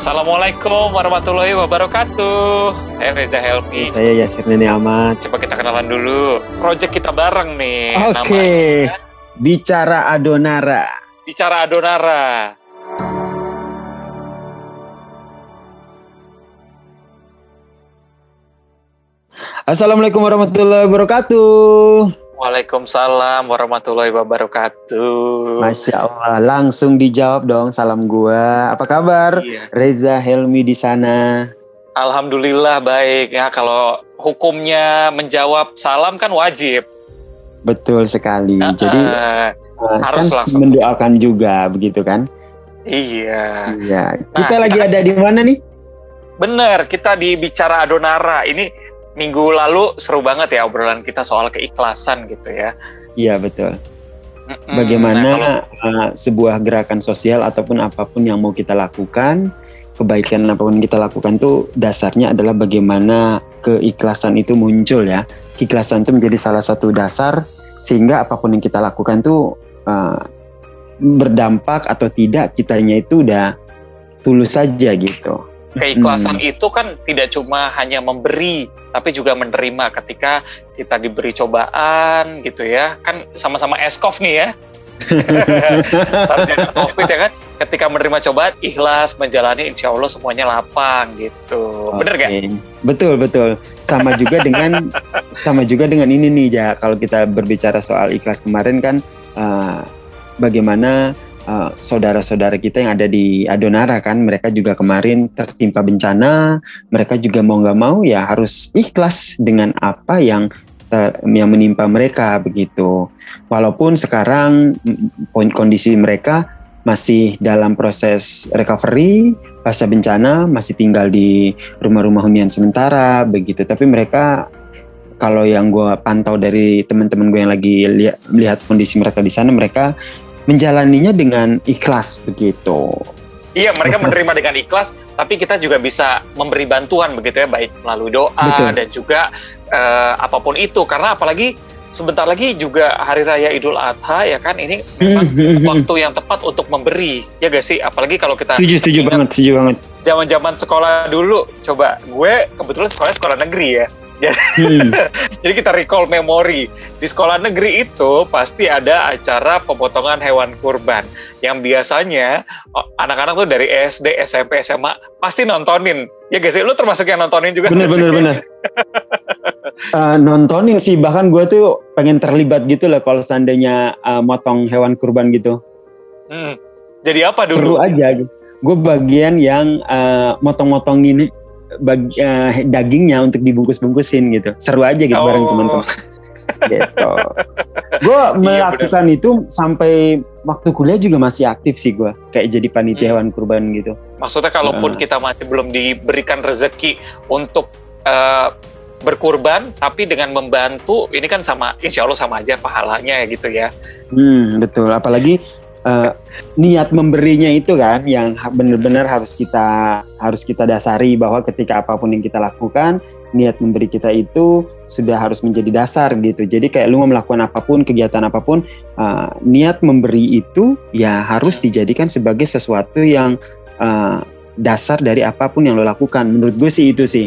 Assalamualaikum warahmatullahi wabarakatuh. Saya Reza Helmi. Saya Yasir Nene Ahmad. Coba kita kenalan dulu. Project kita bareng nih. Oke. namanya. Bicara Adonara. Bicara Adonara. Assalamualaikum warahmatullahi wabarakatuh. Waalaikumsalam warahmatullahi wabarakatuh. Masya Allah, langsung dijawab dong salam gua. Apa kabar? Iya. Reza Helmi di sana. Alhamdulillah baik ya. Kalau hukumnya menjawab salam kan wajib. Betul sekali. Jadi Ah, uh, harus kan langsung. mendoakan juga begitu kan? iya. Iya. Kita Nah, lagi kita- ada di mana nih? Bener, kita di bicara Adonara. Ini minggu lalu seru banget ya obrolan kita soal keikhlasan gitu ya. Iya betul. Mm-mm. Bagaimana Nah, kalau- uh, sebuah gerakan sosial ataupun apa pun yang mau kita lakukan, kebaikan apa pun kita lakukan tuh dasarnya adalah bagaimana keikhlasan itu muncul ya. Keikhlasan itu menjadi salah satu dasar sehingga apa pun yang kita lakukan tuh uh, berdampak atau tidak kitanya itu udah tulus saja gitu. Keikhlasan Hmm. itu kan tidak cuma hanya memberi tapi juga menerima ketika kita diberi cobaan gitu ya kan sama-sama eskov nih ya covid ya kan ketika menerima cobaan ikhlas menjalani insya Allah semuanya lapang gitu bener gak? Betul betul. Sama juga dengan sama juga dengan ini nih ja. Kalau kita berbicara soal ikhlas kemarin kan uh, bagaimana uh, saudara-saudara kita yang ada di Adonara kan mereka juga kemarin tertimpa bencana, mereka juga mau nggak mau ya harus ikhlas dengan apa yang yang menimpa mereka begitu. Walaupun sekarang kondisi mereka masih dalam proses recovery pasca bencana masih tinggal di rumah-rumah hunian sementara begitu tapi mereka kalau yang gue pantau dari teman-teman gue yang lagi lihat kondisi mereka di sana mereka menjalaninya dengan ikhlas begitu. Iya mereka menerima dengan ikhlas tapi kita juga bisa memberi bantuan begitu ya baik melalui doa Betul. dan juga eh, apa pun itu. Karena apalagi sebentar lagi juga hari raya Idul Adha ya kan? Ini memang waktu yang tepat untuk memberi ya gak sih? Apalagi kalau kita setuju setuju banget setuju banget. zaman-zaman sekolah dulu. Coba gue kebetulan sekolah sekolah negeri ya Hmm, jadi kita recall memori. Di sekolah negeri itu pasti ada acara pemotongan hewan kurban. Yang biasanya anak-anak tuh dari SD SMP SMA pasti nontonin. Ya sih? Lu termasuk yang nontonin juga bener bener bener. Eh, nontonin sih. Bahkan gue tuh pengen terlibat gitu lah kalau seandainya eh, motong hewan kurban gitu. Hmm. jadi apa seru dulu aja. Gue bagian yang eh, motong-motongin bag- eh, dagingnya untuk dibungkus-bungkusin gitu seru aja gitu bareng Oh. teman-teman gitu gue melakukan itu sampai waktu kuliah juga masih aktif sih gue kayak jadi panitia Hmm. hewan kurban gitu Maksudnya kalaupun Heeh. kita masih belum diberikan rezeki untuk eh, berkurban, tapi dengan membantu, ini kan sama, insya Allah sama aja pahalanya ya gitu ya. hmm, betul apalagi eh, niat memberinya itu kan yang benar-benar harus kita harus kita dasari bahwa ketika apa pun yang kita lakukan niat memberi kita itu sudah harus menjadi dasar gitu. Jadi kayak lu mau melakukan apa pun kegiatan apa pun eh, niat memberi itu ya harus dijadikan sebagai sesuatu yang eh, dasar dari apa pun yang lo lakukan. Menurut gue sih itu sih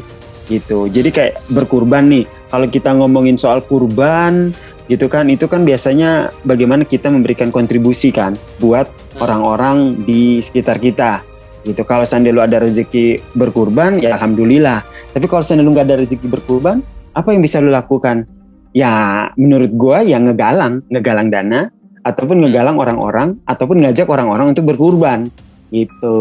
gitu. Jadi kayak berkurban nih. Kalau kita ngomongin soal kurban gitu kan? Itu kan biasanya bagaimana kita memberikan kontribusi kan buat Hmm. orang-orang di sekitar kita. Gitu. Kalau seandainya lu ada rezeki berkurban ya alhamdulillah. Tapi kalau seandainya lu nggak ada rezeki berkurban apa yang bisa lu lakukan? Ya menurut gua ya ngegalang. Ngegalang dana ataupun ngegalang orang-orang ataupun ngajak orang-orang untuk berkurban. Gitu.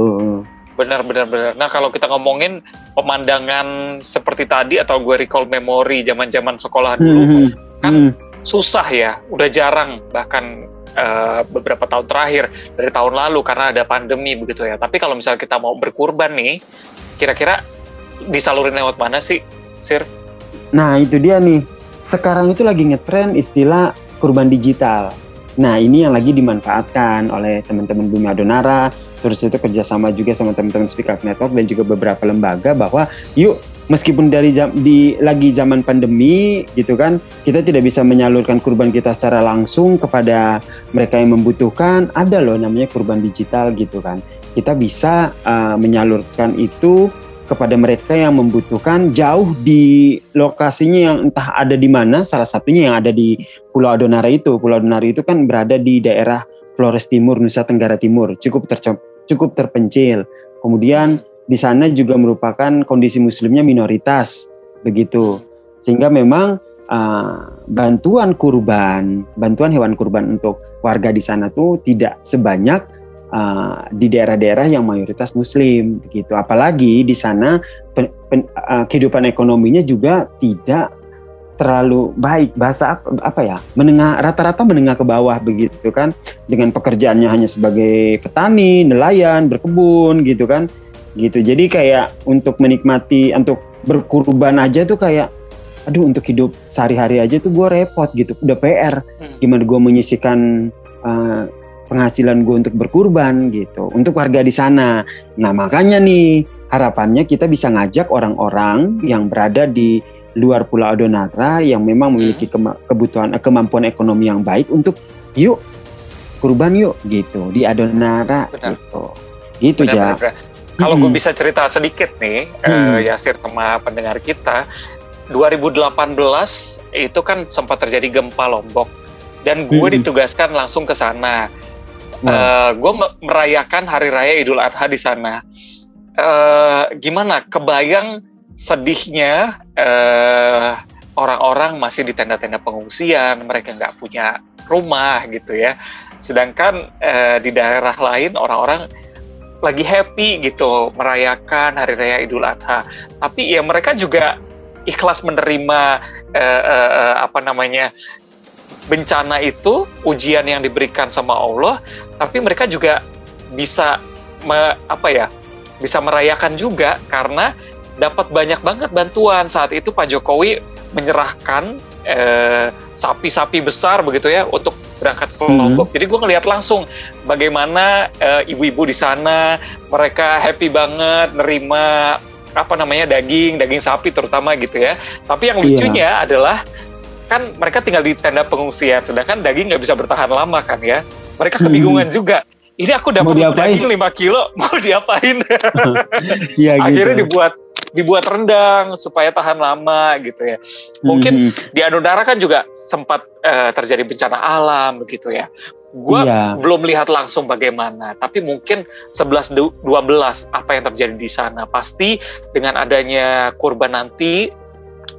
Benar, benar, benar. Nah kalau kita ngomongin pemandangan seperti tadi atau gue recall memori zaman-zaman sekolah dulu, Hmm, kan hmm. Susah ya, udah jarang bahkan eh, beberapa tahun terakhir dari tahun lalu karena ada pandemi begitu ya. Tapi kalau misalnya kita mau berkurban nih, kira-kira disalurin lewat mana sih, Sir? Nah itu dia nih. Sekarang itu lagi ngetren istilah kurban digital. Nah ini yang lagi dimanfaatkan oleh teman-teman Bumi Adonara. Terus itu kerjasama juga sama teman-teman Speak Up Network dan juga beberapa lembaga bahwa yuk meskipun dari jam, di lagi zaman pandemi gitu kan kita tidak bisa menyalurkan kurban kita secara langsung kepada mereka yang membutuhkan. Ada loh namanya kurban digital gitu kan. Kita bisa uh, menyalurkan itu kepada mereka yang membutuhkan jauh di lokasinya yang entah ada di mana salah satunya yang ada di Pulau Adonara itu. Pulau Adonara itu kan berada di daerah Flores Timur Nusa Tenggara Timur. Cukup cukup terpencil. Kemudian di sana juga merupakan kondisi muslimnya minoritas begitu. Sehingga memang uh, bantuan kurban bantuan hewan kurban untuk warga di sana tuh tidak sebanyak uh, di daerah-daerah yang mayoritas Muslim begitu. Apalagi di sana pen, pen, uh, kehidupan ekonominya juga tidak terlalu baik. Bahasa apa, ya menengah rata-rata menengah ke bawah begitu kan. Dengan pekerjaannya hanya sebagai petani nelayan berkebun gitu kan gitu jadi kayak untuk menikmati untuk berkurban aja tuh kayak aduh untuk hidup sehari-hari aja tuh gue repot gitu udah PR hmm. gimana gue menyisikan uh, penghasilan gue untuk berkurban gitu untuk warga di sana. Nah makanya nih harapannya kita bisa ngajak orang-orang yang berada di luar Pulau Adonara yang memang memiliki hmm. kebutuhan eh, kemampuan ekonomi yang baik untuk yuk kurban yuk gitu di Adonara benar. gitu. Gitu benar, benar, Kalau hmm. gue bisa cerita sedikit nih hmm. uh, Yasir sama pendengar kita 2018 itu kan sempat terjadi gempa Lombok dan gue hmm. ditugaskan langsung ke sana uh, eh, gue merayakan hari raya Idul Adha di sana. Uh, gimana? Kebayang sedihnya eh, orang-orang masih di tenda-tenda pengungsian, mereka nggak punya rumah gitu ya. Sedangkan uh, di daerah lain orang-orang lagi happy gitu merayakan hari raya Idul Adha. Tapi ya mereka juga ikhlas menerima uh, uh, uh, apa namanya bencana itu ujian yang diberikan sama Allah, tapi mereka juga bisa me, apa ya? bisa merayakan juga karena dapat banyak banget bantuan saat itu Pak Jokowi menyerahkan eh, sapi-sapi besar begitu ya untuk berangkat ke hmm. Lombok. Hmm. Jadi gue ngelihat langsung bagaimana eh, ibu-ibu di sana mereka happy banget nerima apa namanya daging daging sapi terutama gitu ya. Tapi yang iya. lucunya yeah. adalah kan mereka tinggal di tenda pengungsian, sedangkan daging nggak bisa bertahan lama kan ya. Mereka hmm. kebingungan hmm. juga. Ini aku dapat daging 5 kilo, mau diapain? ya, Akhirnya gitu. dibuat dibuat rendang supaya tahan lama gitu ya. Mungkin hmm. di Adonara kan juga sempat uh, terjadi bencana alam begitu ya. Gua iya. belum lihat langsung bagaimana, tapi mungkin 11 12 apa yang terjadi di sana. Pasti dengan adanya kurban nanti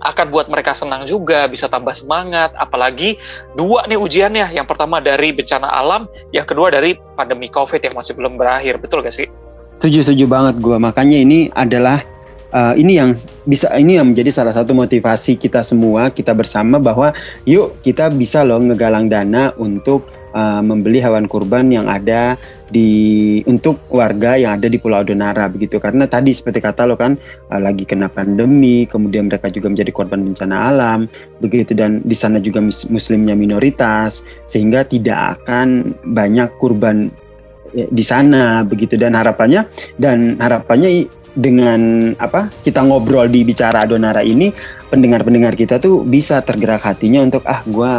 akan buat mereka senang juga, bisa tambah semangat. Apalagi dua nih ujiannya, yang pertama dari bencana alam, yang kedua dari pandemi COVID yang masih belum berakhir. Betul gak sih? Setuju, setuju banget gue. Makanya ini adalah uh, ini yang bisa ini yang menjadi salah satu motivasi kita semua kita bersama bahwa yuk kita bisa loh ngegalang dana untuk uh, membeli hewan kurban yang ada di untuk warga yang ada di Pulau Adonara begitu. Karena tadi seperti kata lo kan uh, lagi kena pandemi kemudian mereka juga menjadi korban bencana alam begitu. Dan di sana juga muslimnya minoritas sehingga tidak akan banyak kurban di sana begitu. Dan harapannya dan harapannya dengan apa kita ngobrol di bicara Adonara ini pendengar-pendengar kita tuh bisa tergerak hatinya untuk ah gue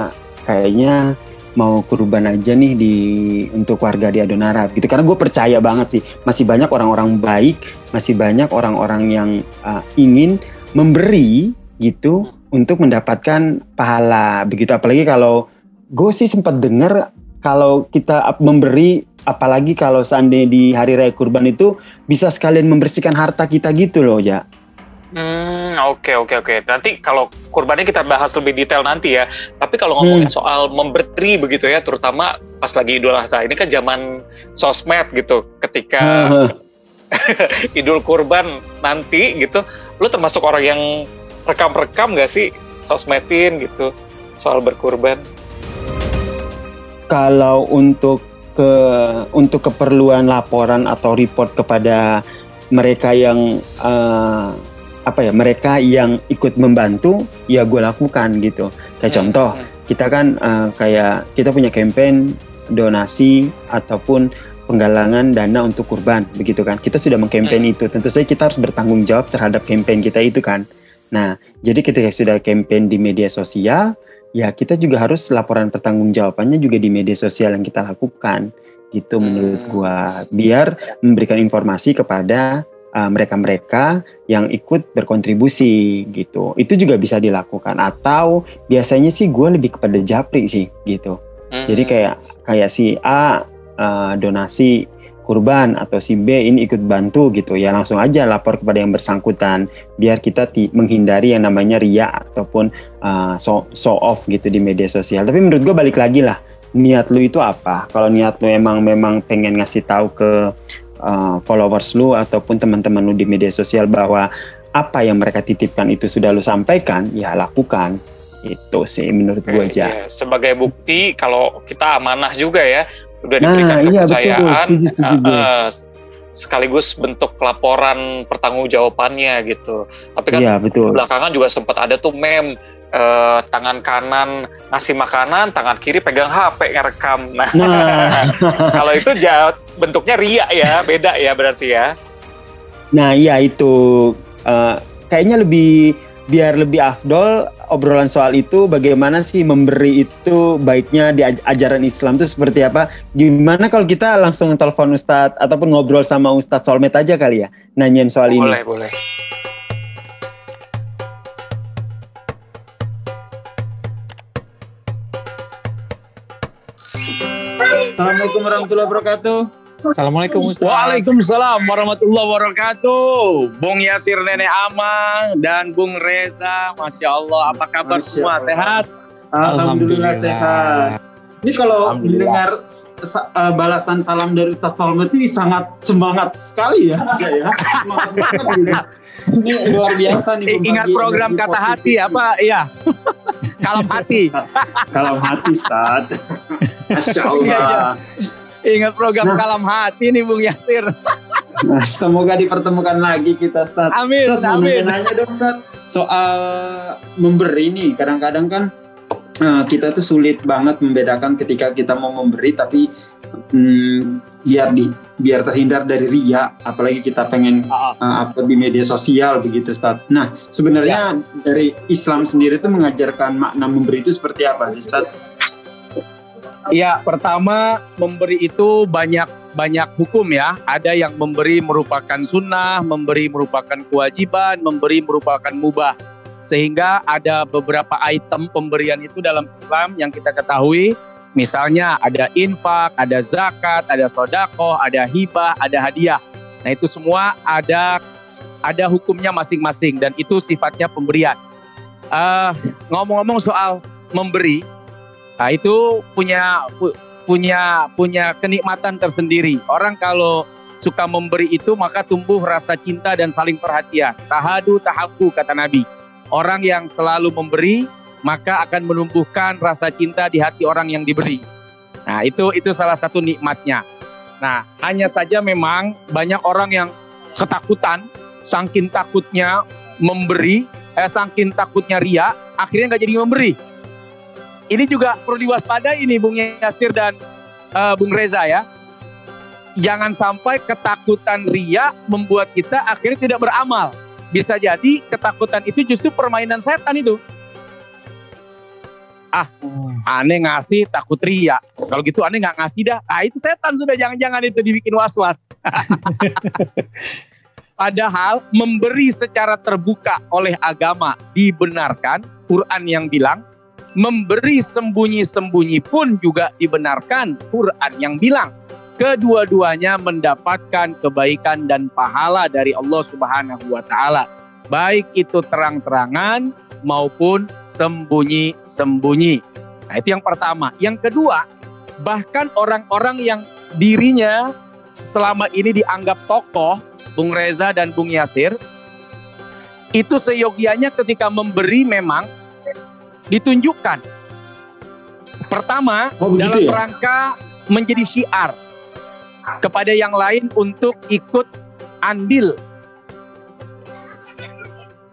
kayaknya mau kurban aja nih di untuk warga di Adonara gitu. Karena gue percaya banget sih masih banyak orang-orang baik masih banyak orang-orang yang uh, ingin memberi gitu untuk mendapatkan pahala begitu. Apalagi kalau gue sih sempat dengar kalau kita memberi apalagi kalau seandainya di hari raya kurban itu bisa sekalian membersihkan harta kita gitu loh ya Hmm, oke okay, oke okay, oke. Okay. Nanti kalau kurbannya kita bahas lebih detail nanti ya. Tapi kalau ngomongin hmm. soal memberi begitu ya, terutama pas lagi Idul Adha ini kan zaman sosmed gitu. Ketika Idul Kurban nanti gitu, lu termasuk orang yang rekam-rekam gak sih sosmedin gitu soal berkurban? Kalau untuk ke untuk keperluan laporan atau report kepada mereka yang uh, apa ya mereka yang ikut membantu ya gue lakukan gitu kayak hmm. contoh hmm. kita kan uh, kayak kita punya campaign donasi ataupun penggalangan dana untuk kurban begitu kan kita sudah mengkampanye hmm. itu tentu saja kita harus bertanggung jawab terhadap campaign kita itu kan nah jadi ketika sudah campaign di media sosial ya kita juga harus laporan pertanggungjawabannya juga di media sosial yang kita lakukan. Gitu menurut hmm. gua. Biar memberikan informasi kepada uh, mereka-mereka yang ikut berkontribusi gitu. Itu juga bisa dilakukan. Atau biasanya sih gua lebih kepada japri sih gitu. Hmm. jadi kayak kayak si A uh, donasi kurban atau si B ini ikut bantu gitu ya langsung aja lapor kepada yang bersangkutan biar kita menghindari yang namanya ria ataupun uh, show, show off gitu di media sosial. Tapi menurut gue balik lagi lah niat lu itu apa? Kalau niat lu emang memang pengen ngasih tahu ke uh, followers lu ataupun teman-teman lu di media sosial bahwa apa yang mereka titipkan itu sudah lu sampaikan ya lakukan. Itu sih menurut gue aja. Ya, sebagai bukti kalau kita amanah juga ya udah nah, diberikan nah, kepercayaan iya, betul, Uh, uh, sekaligus bentuk laporan pertanggungjawabannya gitu. Tapi kan iya, betul. belakangan juga sempat ada tuh meme uh, tangan kanan ngasih makanan, tangan kiri pegang HP ngerekam. Nah, nah. kalau itu jauh, bentuknya ria ya, beda ya berarti ya. Nah, iya itu uh, kayaknya lebih biar lebih afdol obrolan soal itu bagaimana sih memberi itu baiknya di ajaran Islam itu seperti apa? Gimana kalau kita langsung telepon Ustadz ataupun ngobrol sama Ustadz Solmet aja kali ya nanyain soal boleh, ini? Boleh boleh. Assalamualaikum warahmatullahi wabarakatuh Assalamualaikum Ustaz. Waalaikumsalam warahmatullahi wabarakatuh. Bung Yasir Nenek Amang dan Bung Reza, Masya Allah. Apa kabar Masya semua? Allah. Sehat? Alhamdulillah, Alhamdulillah sehat. Ini kalau mendengar uh, balasan salam dari Ustaz Salmet ini sangat semangat sekali ya, ya. Semangat banget gitu. Ini luar biasa nih. Ingat program kata positif. hati apa? Iya. Kalam hati. Kalam hati, Ustaz. Masya Allah. Ingat program nah. Kalam Hati nih Bung Yasir. Nah, semoga dipertemukan lagi kita Ustaz. Amin, Ustaz, amin. Nanya dong Ustaz, soal memberi nih kadang-kadang kan uh, kita tuh sulit banget membedakan ketika kita mau memberi tapi hmm, biar di biar terhindar dari ria apalagi kita pengen uh, upload di media sosial begitu Ustaz. Nah, sebenarnya ya. dari Islam sendiri tuh mengajarkan makna memberi itu seperti apa sih Ustaz? Ya, pertama memberi itu banyak banyak hukum ya. Ada yang memberi merupakan sunnah, memberi merupakan kewajiban, memberi merupakan mubah. Sehingga ada beberapa item pemberian itu dalam Islam yang kita ketahui. Misalnya ada infak, ada zakat, ada sodako, ada hibah, ada hadiah. Nah itu semua ada ada hukumnya masing-masing dan itu sifatnya pemberian. Uh, ngomong-ngomong soal memberi, Nah, itu punya punya punya kenikmatan tersendiri. Orang kalau suka memberi itu maka tumbuh rasa cinta dan saling perhatian. Tahadu tahabu kata Nabi. Orang yang selalu memberi maka akan menumbuhkan rasa cinta di hati orang yang diberi. Nah, itu itu salah satu nikmatnya. Nah, hanya saja memang banyak orang yang ketakutan, saking takutnya memberi, eh, saking takutnya ria, akhirnya nggak jadi memberi ini juga perlu diwaspadai ini Bung Yasir dan uh, Bung Reza ya. Jangan sampai ketakutan ria membuat kita akhirnya tidak beramal. Bisa jadi ketakutan itu justru permainan setan itu. Ah, aneh ngasih takut ria. Kalau gitu aneh nggak ngasih dah. Ah itu setan sudah jangan-jangan itu dibikin was-was. Padahal memberi secara terbuka oleh agama dibenarkan. Quran yang bilang memberi sembunyi-sembunyi pun juga dibenarkan. Quran yang bilang kedua-duanya mendapatkan kebaikan dan pahala dari Allah Subhanahu wa taala. Baik itu terang-terangan maupun sembunyi-sembunyi. Nah, itu yang pertama. Yang kedua, bahkan orang-orang yang dirinya selama ini dianggap tokoh, Bung Reza dan Bung Yasir, itu seyogianya ketika memberi memang ditunjukkan. Pertama, oh, dalam ya? rangka menjadi syiar kepada yang lain untuk ikut andil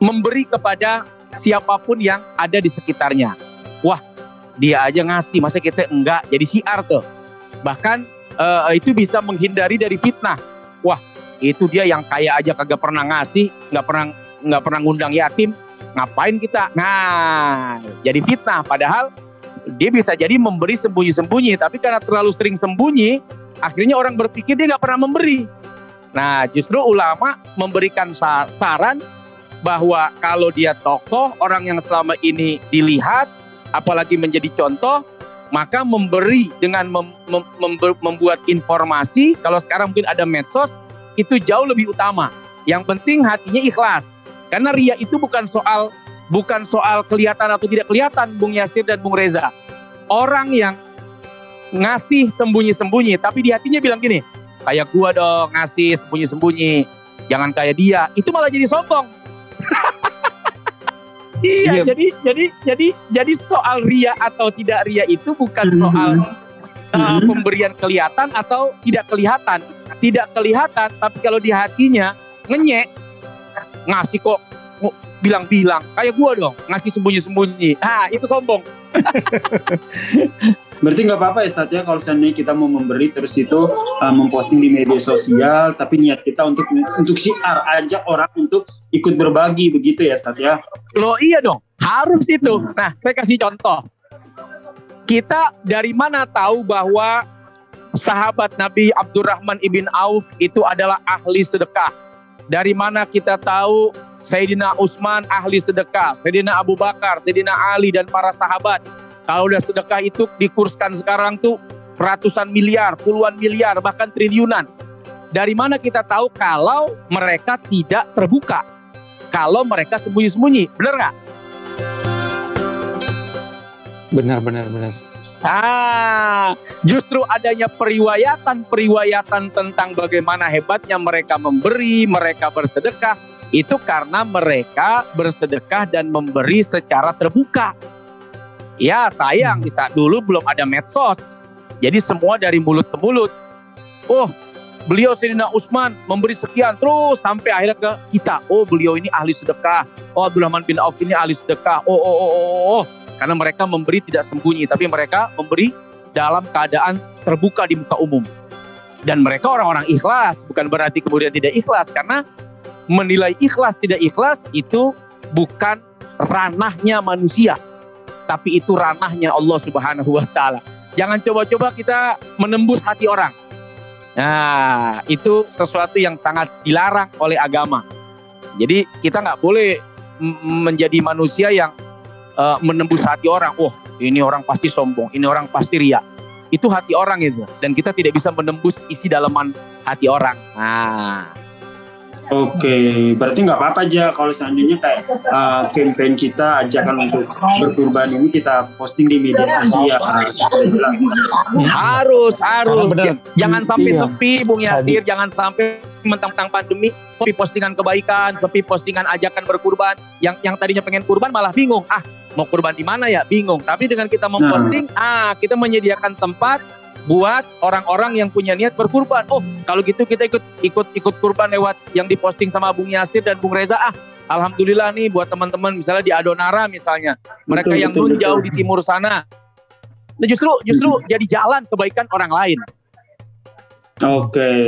memberi kepada siapa pun yang ada di sekitarnya. Wah, dia aja ngasih, masa kita enggak? Jadi syiar tuh. Bahkan uh, itu bisa menghindari dari fitnah. Wah, itu dia yang kaya aja kagak pernah ngasih, nggak pernah nggak pernah ngundang yatim, ngapain kita? Nah, jadi fitnah. Padahal dia bisa jadi memberi sembunyi-sembunyi, tapi karena terlalu sering sembunyi, akhirnya orang berpikir dia nggak pernah memberi. Nah, justru ulama memberikan saran bahwa kalau dia tokoh, orang yang selama ini dilihat, apalagi menjadi contoh, maka memberi dengan mem, mem, mem, membuat informasi, kalau sekarang mungkin ada medsos, itu jauh lebih utama. Yang penting hatinya ikhlas. Karena ria itu bukan soal bukan soal kelihatan atau tidak kelihatan, Bung Yasir dan Bung Reza. Orang yang ngasih sembunyi-sembunyi, tapi di hatinya bilang gini, kayak gua dong ngasih sembunyi-sembunyi. Jangan kayak dia. Itu malah jadi sombong. Iya, iya. jadi jadi jadi jadi soal ria atau tidak ria itu bukan mhm. soal uh, pemberian kelihatan atau tidak kelihatan. Tidak kelihatan tapi kalau di hatinya ngenyek ngasih kok bilang-bilang kayak gua dong ngasih sembunyi-sembunyi ah itu sombong Berarti nggak apa-apa ya ya kalau seandainya kita mau memberi terus itu uh, memposting di media sosial tapi niat kita untuk untuk siar ajak orang untuk ikut berbagi begitu ya Stad ya. Loh iya dong, harus itu. Hmm. Nah, saya kasih contoh. Kita dari mana tahu bahwa sahabat Nabi Abdurrahman ibn Auf itu adalah ahli sedekah? Dari mana kita tahu Sayyidina Utsman ahli sedekah, Sayyidina Abu Bakar, Sayyidina Ali dan para sahabat kalau udah sedekah itu dikurskan sekarang tuh ratusan miliar, puluhan miliar, bahkan triliunan. Dari mana kita tahu kalau mereka tidak terbuka? Kalau mereka sembunyi-sembunyi, benar nggak? Benar, benar, benar. Ah, justru adanya periwayatan-periwayatan tentang bagaimana hebatnya mereka memberi, mereka bersedekah, itu karena mereka bersedekah dan memberi secara terbuka. Ya sayang di saat dulu belum ada medsos. Jadi semua dari mulut ke mulut. Oh beliau Sayyidina Utsman memberi sekian terus sampai akhirnya ke kita. Oh beliau ini ahli sedekah. Oh Abdurrahman bin Auf ini ahli sedekah. Oh, oh, oh, oh, oh. Karena mereka memberi tidak sembunyi. Tapi mereka memberi dalam keadaan terbuka di muka umum. Dan mereka orang-orang ikhlas. Bukan berarti kemudian tidak ikhlas. Karena menilai ikhlas tidak ikhlas itu bukan ranahnya manusia tapi itu ranahnya Allah Subhanahu wa taala. Jangan coba-coba kita menembus hati orang. Nah, itu sesuatu yang sangat dilarang oleh agama. Jadi kita nggak boleh menjadi manusia yang uh, menembus hati orang. Oh, ini orang pasti sombong, ini orang pasti ria. Itu hati orang itu, dan kita tidak bisa menembus isi dalaman hati orang. Nah, Oke, berarti nggak apa-apa aja kalau seandainya kayak uh, campaign kita ajakan untuk berkurban ini kita posting di media sosial. Harus, harus. Bener. Jangan sampai iya. sepi, Bung Yasir. Jangan sampai mentang-mentang pandemi, sepi postingan kebaikan, sepi postingan ajakan berkurban. Yang yang tadinya pengen kurban malah bingung. Ah, mau kurban di mana ya? Bingung. Tapi dengan kita memposting, nah. ah, kita menyediakan tempat buat orang-orang yang punya niat berkurban. Oh, kalau gitu kita ikut ikut ikut kurban lewat yang diposting sama Bung Yasir dan Bung Reza. Ah, alhamdulillah nih buat teman-teman misalnya di Adonara misalnya, mereka betul, yang betul, jauh di timur sana. Nah, justru justru hmm. jadi jalan kebaikan orang lain. Oke, okay.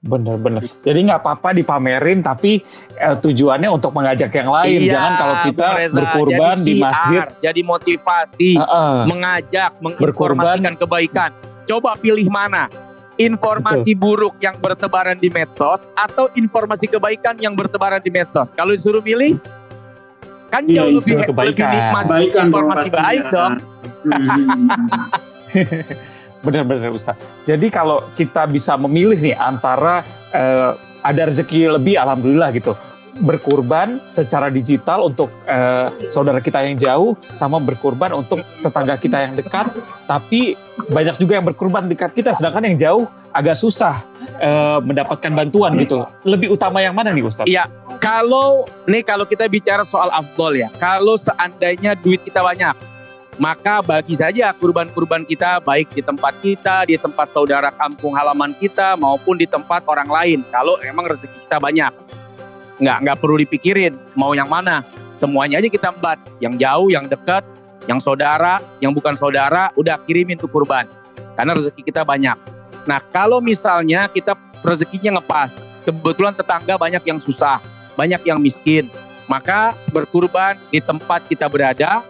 bener-bener. Jadi nggak apa-apa dipamerin, tapi eh, tujuannya untuk mengajak yang lain. Iya, Jangan kalau kita Reza, berkurban di masjid, jadi motivasi, uh -uh. mengajak, menginformasikan kebaikan Coba pilih mana? Informasi Betul. buruk yang bertebaran di medsos atau informasi kebaikan yang bertebaran di medsos? Kalau disuruh pilih, kan iya, jauh lebih, lebih nikmat kebaikan informasi baik dong. Benar-benar Ustaz. Jadi kalau kita bisa memilih nih antara uh, ada rezeki lebih, alhamdulillah gitu. Berkurban secara digital untuk uh, saudara kita yang jauh sama berkurban untuk tetangga kita yang dekat. Tapi banyak juga yang berkurban dekat kita sedangkan yang jauh agak susah uh, mendapatkan bantuan gitu. Lebih utama yang mana nih Ustaz? Iya. Kalau nih kalau kita bicara soal afdol ya. Kalau seandainya duit kita banyak maka bagi saja kurban-kurban kita baik di tempat kita, di tempat saudara kampung halaman kita maupun di tempat orang lain kalau emang rezeki kita banyak. Nggak nggak perlu dipikirin mau yang mana. Semuanya aja kita embat. Yang jauh yang dekat yang saudara yang bukan saudara udah kirimin tuh kurban. Karena rezeki kita banyak. Nah kalau misalnya kita rezekinya ngepas kebetulan tetangga banyak yang susah banyak yang miskin maka berkurban di tempat kita berada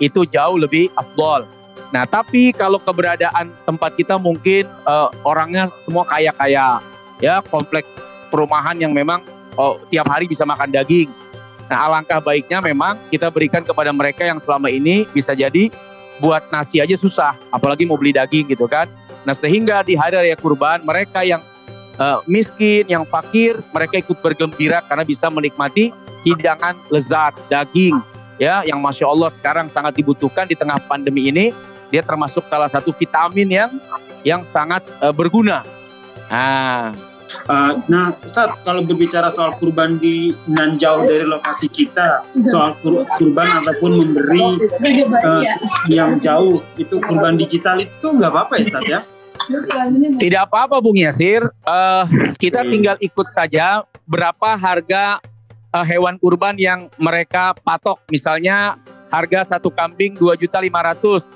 itu jauh lebih afdol Nah, tapi kalau keberadaan tempat kita mungkin uh, orangnya semua kaya-kaya, ya kompleks perumahan yang memang oh, tiap hari bisa makan daging. Nah, alangkah baiknya memang kita berikan kepada mereka yang selama ini bisa jadi buat nasi aja susah, apalagi mau beli daging gitu kan. Nah, sehingga di hari raya kurban mereka yang uh, miskin, yang fakir, mereka ikut bergembira karena bisa menikmati hidangan lezat daging ya yang masya Allah sekarang sangat dibutuhkan di tengah pandemi ini dia termasuk salah satu vitamin yang yang sangat uh, berguna. Nah, Uh, nah, Ustaz, kalau berbicara soal kurban di nan jauh dari lokasi kita, soal kur kurban ataupun memberi uh, yang jauh, itu kurban digital itu nggak apa-apa ya, Ustaz ya? Tidak apa-apa, Bung Yasir. Uh, kita tinggal ikut saja berapa harga uh, hewan kurban yang mereka patok. Misalnya harga satu kambing dua juta lima ratus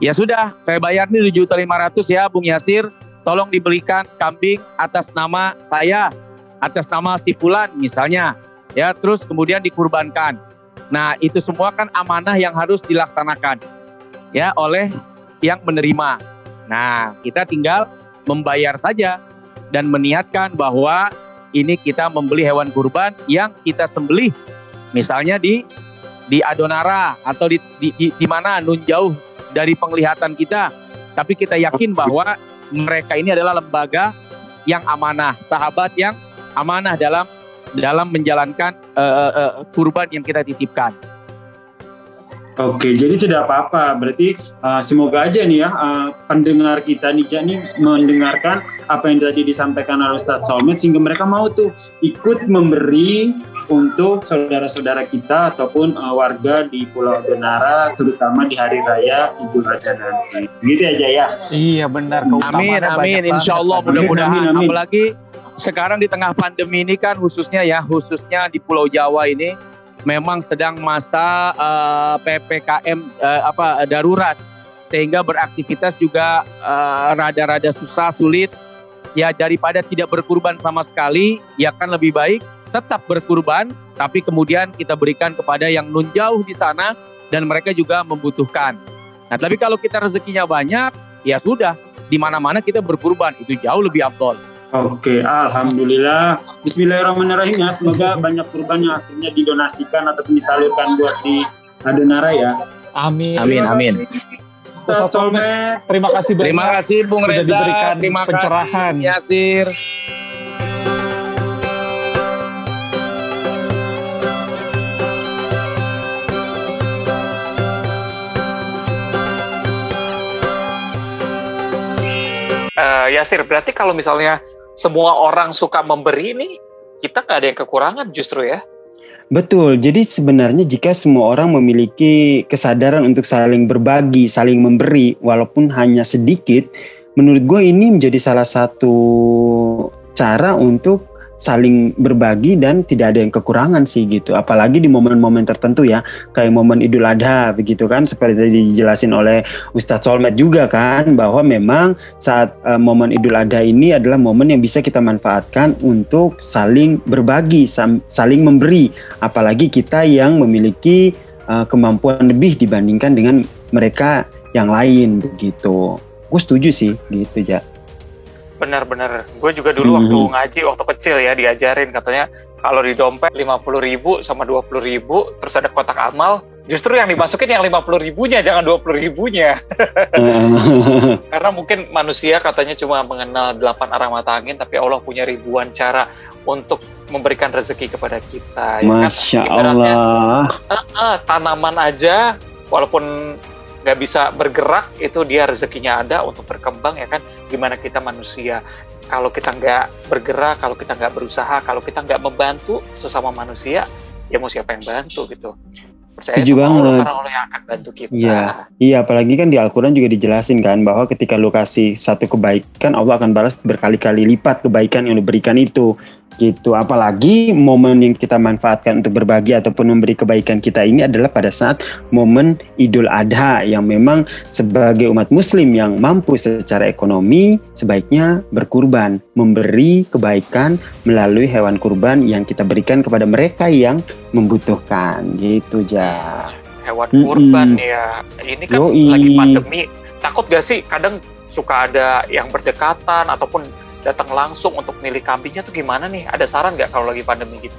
Ya sudah, saya bayar nih 7.500 ya Bung Yasir. Tolong dibelikan kambing atas nama saya, atas nama si Fulan misalnya. Ya, terus kemudian dikurbankan. Nah, itu semua kan amanah yang harus dilaksanakan ya oleh yang menerima. Nah, kita tinggal membayar saja dan meniatkan bahwa ini kita membeli hewan kurban yang kita sembelih misalnya di di Adonara atau di di, di, di mana nun jauh dari penglihatan kita, tapi kita yakin bahwa mereka ini adalah lembaga yang amanah, sahabat yang amanah dalam dalam menjalankan uh, uh, kurban yang kita titipkan. Oke, jadi tidak apa-apa. Berarti uh, semoga aja nih ya uh, pendengar kita nih nih mendengarkan apa yang tadi disampaikan oleh Ustadz Solmed sehingga mereka mau tuh ikut memberi untuk saudara-saudara kita ataupun uh, warga di Pulau Donara terutama di hari raya Idul Adha nanti. Gitu aja ya. Iya benar. Amin, amin. Insya Allah mudah-mudahan. Apalagi sekarang di tengah pandemi ini kan khususnya ya khususnya di Pulau Jawa ini memang sedang masa uh, eh, ppkm uh, eh, apa darurat sehingga beraktivitas juga uh, rada-rada susah sulit ya daripada tidak berkurban sama sekali ya kan lebih baik tetap berkurban tapi kemudian kita berikan kepada yang nun jauh di sana dan mereka juga membutuhkan. Nah, tapi kalau kita rezekinya banyak, ya sudah, di mana-mana kita berkurban, itu jauh lebih afdol. Oke, alhamdulillah. Bismillahirrahmanirrahim ya. Semoga banyak kurban yang akhirnya didonasikan ataupun disalurkan buat di Adonara ya. Amin. Amin, amin. Ustaz Solmed, terima kasih banyak. Terima kasih Bung Reza. Sudah diberikan terima pencerahan. Kasih, Yasir. Uh, Yasir, berarti kalau misalnya semua orang suka memberi ini kita nggak ada yang kekurangan justru ya. Betul. Jadi sebenarnya jika semua orang memiliki kesadaran untuk saling berbagi, saling memberi, walaupun hanya sedikit, menurut gue ini menjadi salah satu cara untuk saling berbagi dan tidak ada yang kekurangan sih gitu. Apalagi di momen-momen tertentu ya, kayak momen Idul Adha begitu kan seperti tadi dijelasin oleh Ustadz Solmed juga kan bahwa memang saat uh, momen Idul Adha ini adalah momen yang bisa kita manfaatkan untuk saling berbagi, saling memberi. Apalagi kita yang memiliki uh, kemampuan lebih dibandingkan dengan mereka yang lain begitu. Gue setuju sih gitu ya. Benar-benar. Gue juga dulu hmm. waktu ngaji waktu kecil ya diajarin katanya kalau di dompet lima puluh ribu sama dua puluh ribu terus ada kotak amal justru yang dimasukin yang lima puluh ribunya jangan dua puluh ribunya karena mungkin manusia katanya cuma mengenal delapan arah mata angin tapi Allah punya ribuan cara untuk memberikan rezeki kepada kita ya kan? Masya kan? Allah uh, uh, tanaman aja walaupun nggak bisa bergerak itu dia rezekinya ada untuk berkembang ya kan? Gimana kita manusia? Kalau kita nggak bergerak kalau kita nggak berusaha kalau kita nggak membantu sesama manusia ya mau siapa yang bantu gitu Percaya Setuju banget. Allah yang akan bantu kita. Iya, iya apalagi kan di Al-Quran juga dijelasin kan bahwa ketika lu kasih satu kebaikan Allah akan balas berkali-kali lipat kebaikan yang diberikan itu gitu. Apalagi momen yang kita manfaatkan untuk berbagi ataupun memberi kebaikan kita ini adalah pada saat momen Idul Adha yang memang sebagai umat muslim yang mampu secara ekonomi sebaiknya berkurban, memberi kebaikan melalui hewan kurban yang kita berikan kepada mereka yang membutuhkan gitu ja. Hewan kurban mm -hmm. ya. Ini kan Yoi. lagi pandemi takut gak sih kadang suka ada yang berdekatan ataupun datang langsung untuk milih kambingnya tuh gimana nih? Ada saran nggak kalau lagi pandemi gitu?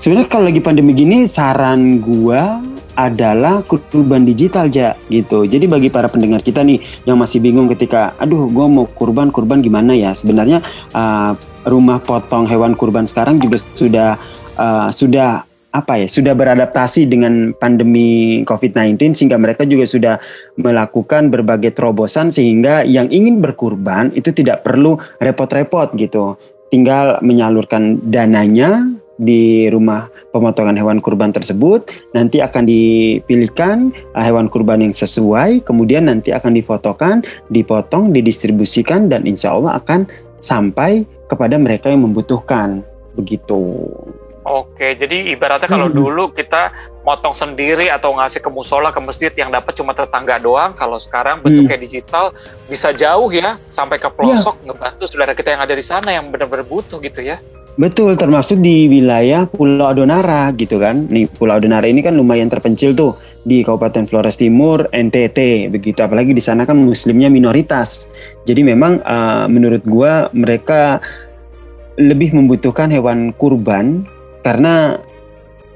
Sebenarnya kalau lagi pandemi gini saran gua adalah kurban digital ja gitu. Jadi bagi para pendengar kita nih yang masih bingung ketika aduh gua mau kurban kurban gimana ya? Sebenarnya uh, rumah potong hewan kurban sekarang juga sudah uh, sudah apa ya sudah beradaptasi dengan pandemi COVID-19 sehingga mereka juga sudah melakukan berbagai terobosan sehingga yang ingin berkurban itu tidak perlu repot-repot gitu tinggal menyalurkan dananya di rumah pemotongan hewan kurban tersebut nanti akan dipilihkan hewan kurban yang sesuai kemudian nanti akan difotokan dipotong didistribusikan dan insya Allah akan sampai kepada mereka yang membutuhkan begitu. Oke, jadi ibaratnya kalau hmm. dulu kita motong sendiri atau ngasih ke musola ke masjid yang dapat cuma tetangga doang, kalau sekarang bentuknya hmm. digital bisa jauh ya sampai ke pelosok ya. ngebantu saudara kita yang ada di sana yang benar-benar butuh gitu ya. Betul, termasuk di wilayah Pulau Adonara gitu kan. Nih Pulau Adonara ini kan lumayan terpencil tuh di Kabupaten Flores Timur, NTT begitu. Apalagi di sana kan muslimnya minoritas. Jadi memang uh, menurut gua mereka lebih membutuhkan hewan kurban karena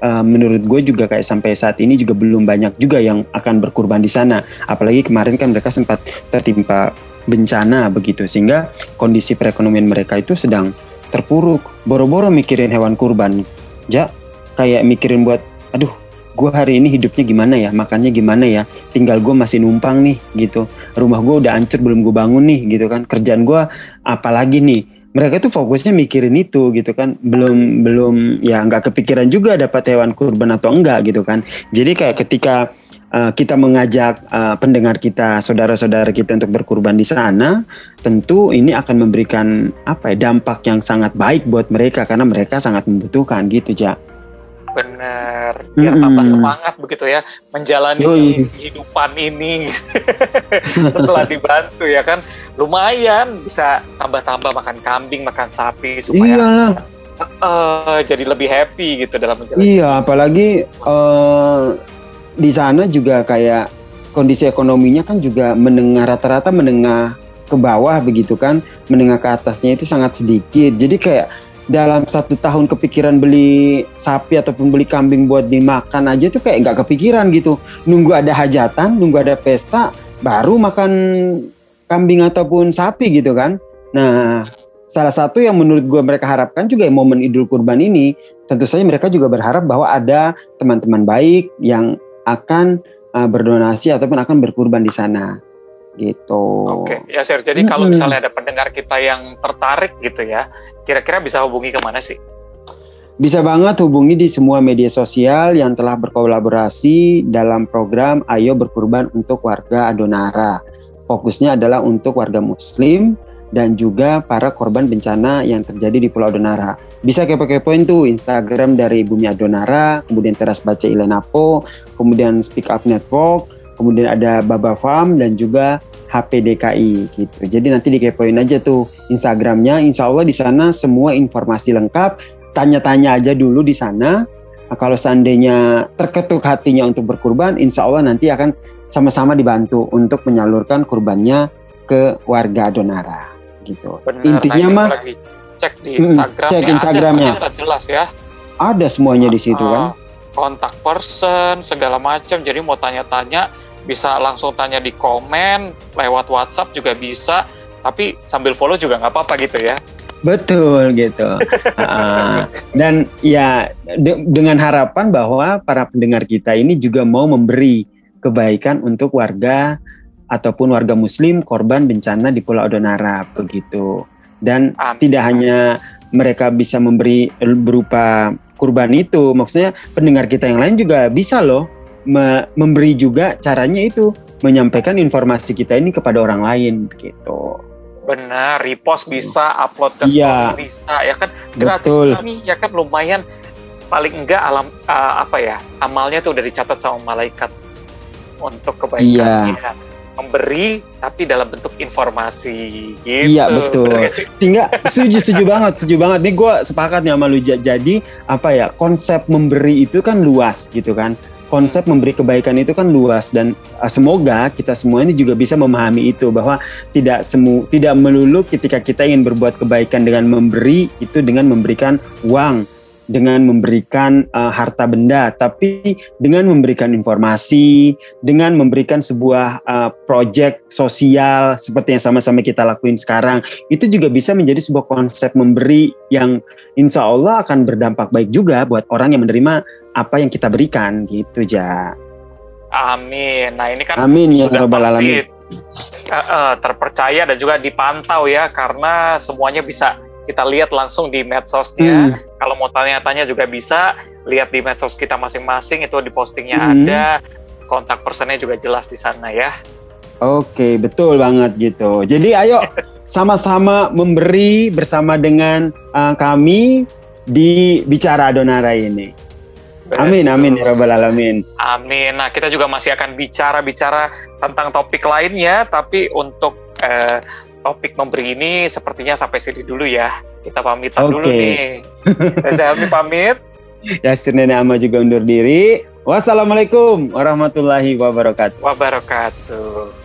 uh, menurut gue juga kayak sampai saat ini juga belum banyak juga yang akan berkurban di sana. Apalagi kemarin kan mereka sempat tertimpa bencana begitu sehingga kondisi perekonomian mereka itu sedang terpuruk. Boro-boro mikirin hewan kurban. Ja kayak mikirin buat aduh gue hari ini hidupnya gimana ya? Makannya gimana ya? Tinggal gue masih numpang nih gitu. Rumah gue udah hancur belum gue bangun nih gitu kan. Kerjaan gue apalagi nih mereka tuh fokusnya mikirin itu gitu kan belum belum ya nggak kepikiran juga dapat hewan kurban atau enggak gitu kan jadi kayak ketika uh, kita mengajak uh, pendengar kita, saudara-saudara kita untuk berkurban di sana, tentu ini akan memberikan apa ya dampak yang sangat baik buat mereka karena mereka sangat membutuhkan gitu, Ja. Benar, biar mm -hmm. tambah semangat begitu ya menjalani Yui. kehidupan ini setelah dibantu ya kan lumayan bisa tambah-tambah makan kambing, makan sapi supaya Iyalah. Uh, jadi lebih happy gitu dalam menjalani. Iya, apalagi uh, di sana juga kayak kondisi ekonominya kan juga menengah rata-rata menengah ke bawah begitu kan menengah ke atasnya itu sangat sedikit jadi kayak dalam satu tahun kepikiran beli sapi ataupun beli kambing buat dimakan aja tuh kayak nggak kepikiran gitu. Nunggu ada hajatan nunggu ada pesta baru makan kambing ataupun sapi gitu kan. Nah salah satu yang menurut gue mereka harapkan juga momen Idul Kurban ini tentu saja mereka juga berharap bahwa ada teman-teman baik yang akan uh, berdonasi ataupun akan berkurban di sana gitu. Oke, ya Sir. Jadi hmm. kalau misalnya ada pendengar kita yang tertarik gitu ya, kira-kira bisa hubungi ke mana sih? Bisa banget hubungi di semua media sosial yang telah berkolaborasi dalam program Ayo Berkurban untuk Warga Adonara. Fokusnya adalah untuk warga Muslim dan juga para korban bencana yang terjadi di Pulau Adonara. Bisa kepo-kepoin tuh Instagram dari Bumi Adonara, kemudian Teras Baca Ilenapo, kemudian Speak Up Network, kemudian ada Baba Farm dan juga HPDKI gitu. Jadi nanti dikepoin aja tuh Instagramnya. Insya Allah di sana semua informasi lengkap. Tanya-tanya aja dulu di sana. Nah, kalau seandainya terketuk hatinya untuk berkurban, insya Allah nanti akan sama-sama dibantu untuk menyalurkan kurbannya ke warga Adonara gitu. Bener, Intinya mah cek di Instagram cek Instagramnya ada jelas ya ada semuanya di situ kan ah, kontak person segala macam jadi mau tanya-tanya bisa langsung tanya di komen lewat WhatsApp juga bisa tapi sambil follow juga nggak apa-apa gitu ya. Betul gitu. Uh, dan ya de dengan harapan bahwa para pendengar kita ini juga mau memberi kebaikan untuk warga ataupun warga muslim korban bencana di Pulau Adonara begitu. Dan Amin. tidak hanya mereka bisa memberi berupa kurban itu maksudnya pendengar kita yang lain juga bisa loh me memberi juga caranya itu menyampaikan informasi kita ini kepada orang lain gitu benar repost bisa upload ke ya. story bisa ya kan gratis Betul. kami ya kan lumayan paling enggak alam uh, apa ya amalnya tuh udah dicatat sama malaikat untuk kebaikan ya memberi tapi dalam bentuk informasi gitu. Iya betul. Sehingga setuju setuju banget setuju banget. Nih gue sepakat nih sama lu. Jadi apa ya konsep memberi itu kan luas gitu kan. Konsep memberi kebaikan itu kan luas dan uh, semoga kita semua ini juga bisa memahami itu bahwa tidak semu tidak melulu ketika kita ingin berbuat kebaikan dengan memberi itu dengan memberikan uang dengan memberikan uh, harta benda, tapi dengan memberikan informasi, dengan memberikan sebuah uh, proyek sosial seperti yang sama-sama kita lakuin sekarang, itu juga bisa menjadi sebuah konsep memberi yang insya Allah akan berdampak baik juga buat orang yang menerima apa yang kita berikan gitu ja. Amin. Nah ini kan Amin ya sudah pasti alamin. uh, uh, terpercaya dan juga dipantau ya karena semuanya bisa kita lihat langsung di medsosnya. Hmm. Kalau mau tanya-tanya juga bisa lihat di medsos kita masing-masing itu di postingnya Hmm. ada, kontak personnya juga jelas di sana ya. Oke, betul banget gitu. Jadi ayo sama-sama memberi bersama dengan uh, kami di bicara Donara ini. Amin amin ya rabbal alamin. Amin. Nah, kita juga masih akan bicara-bicara tentang topik lainnya, tapi untuk eh, topik memberi ini sepertinya sampai sini dulu ya. Kita pamitan dulu Oke. nih. Saya Helmi pamit. Yasir Nenek Ama juga undur diri. Wassalamualaikum warahmatullahi wabarakatuh. Wabarakatuh.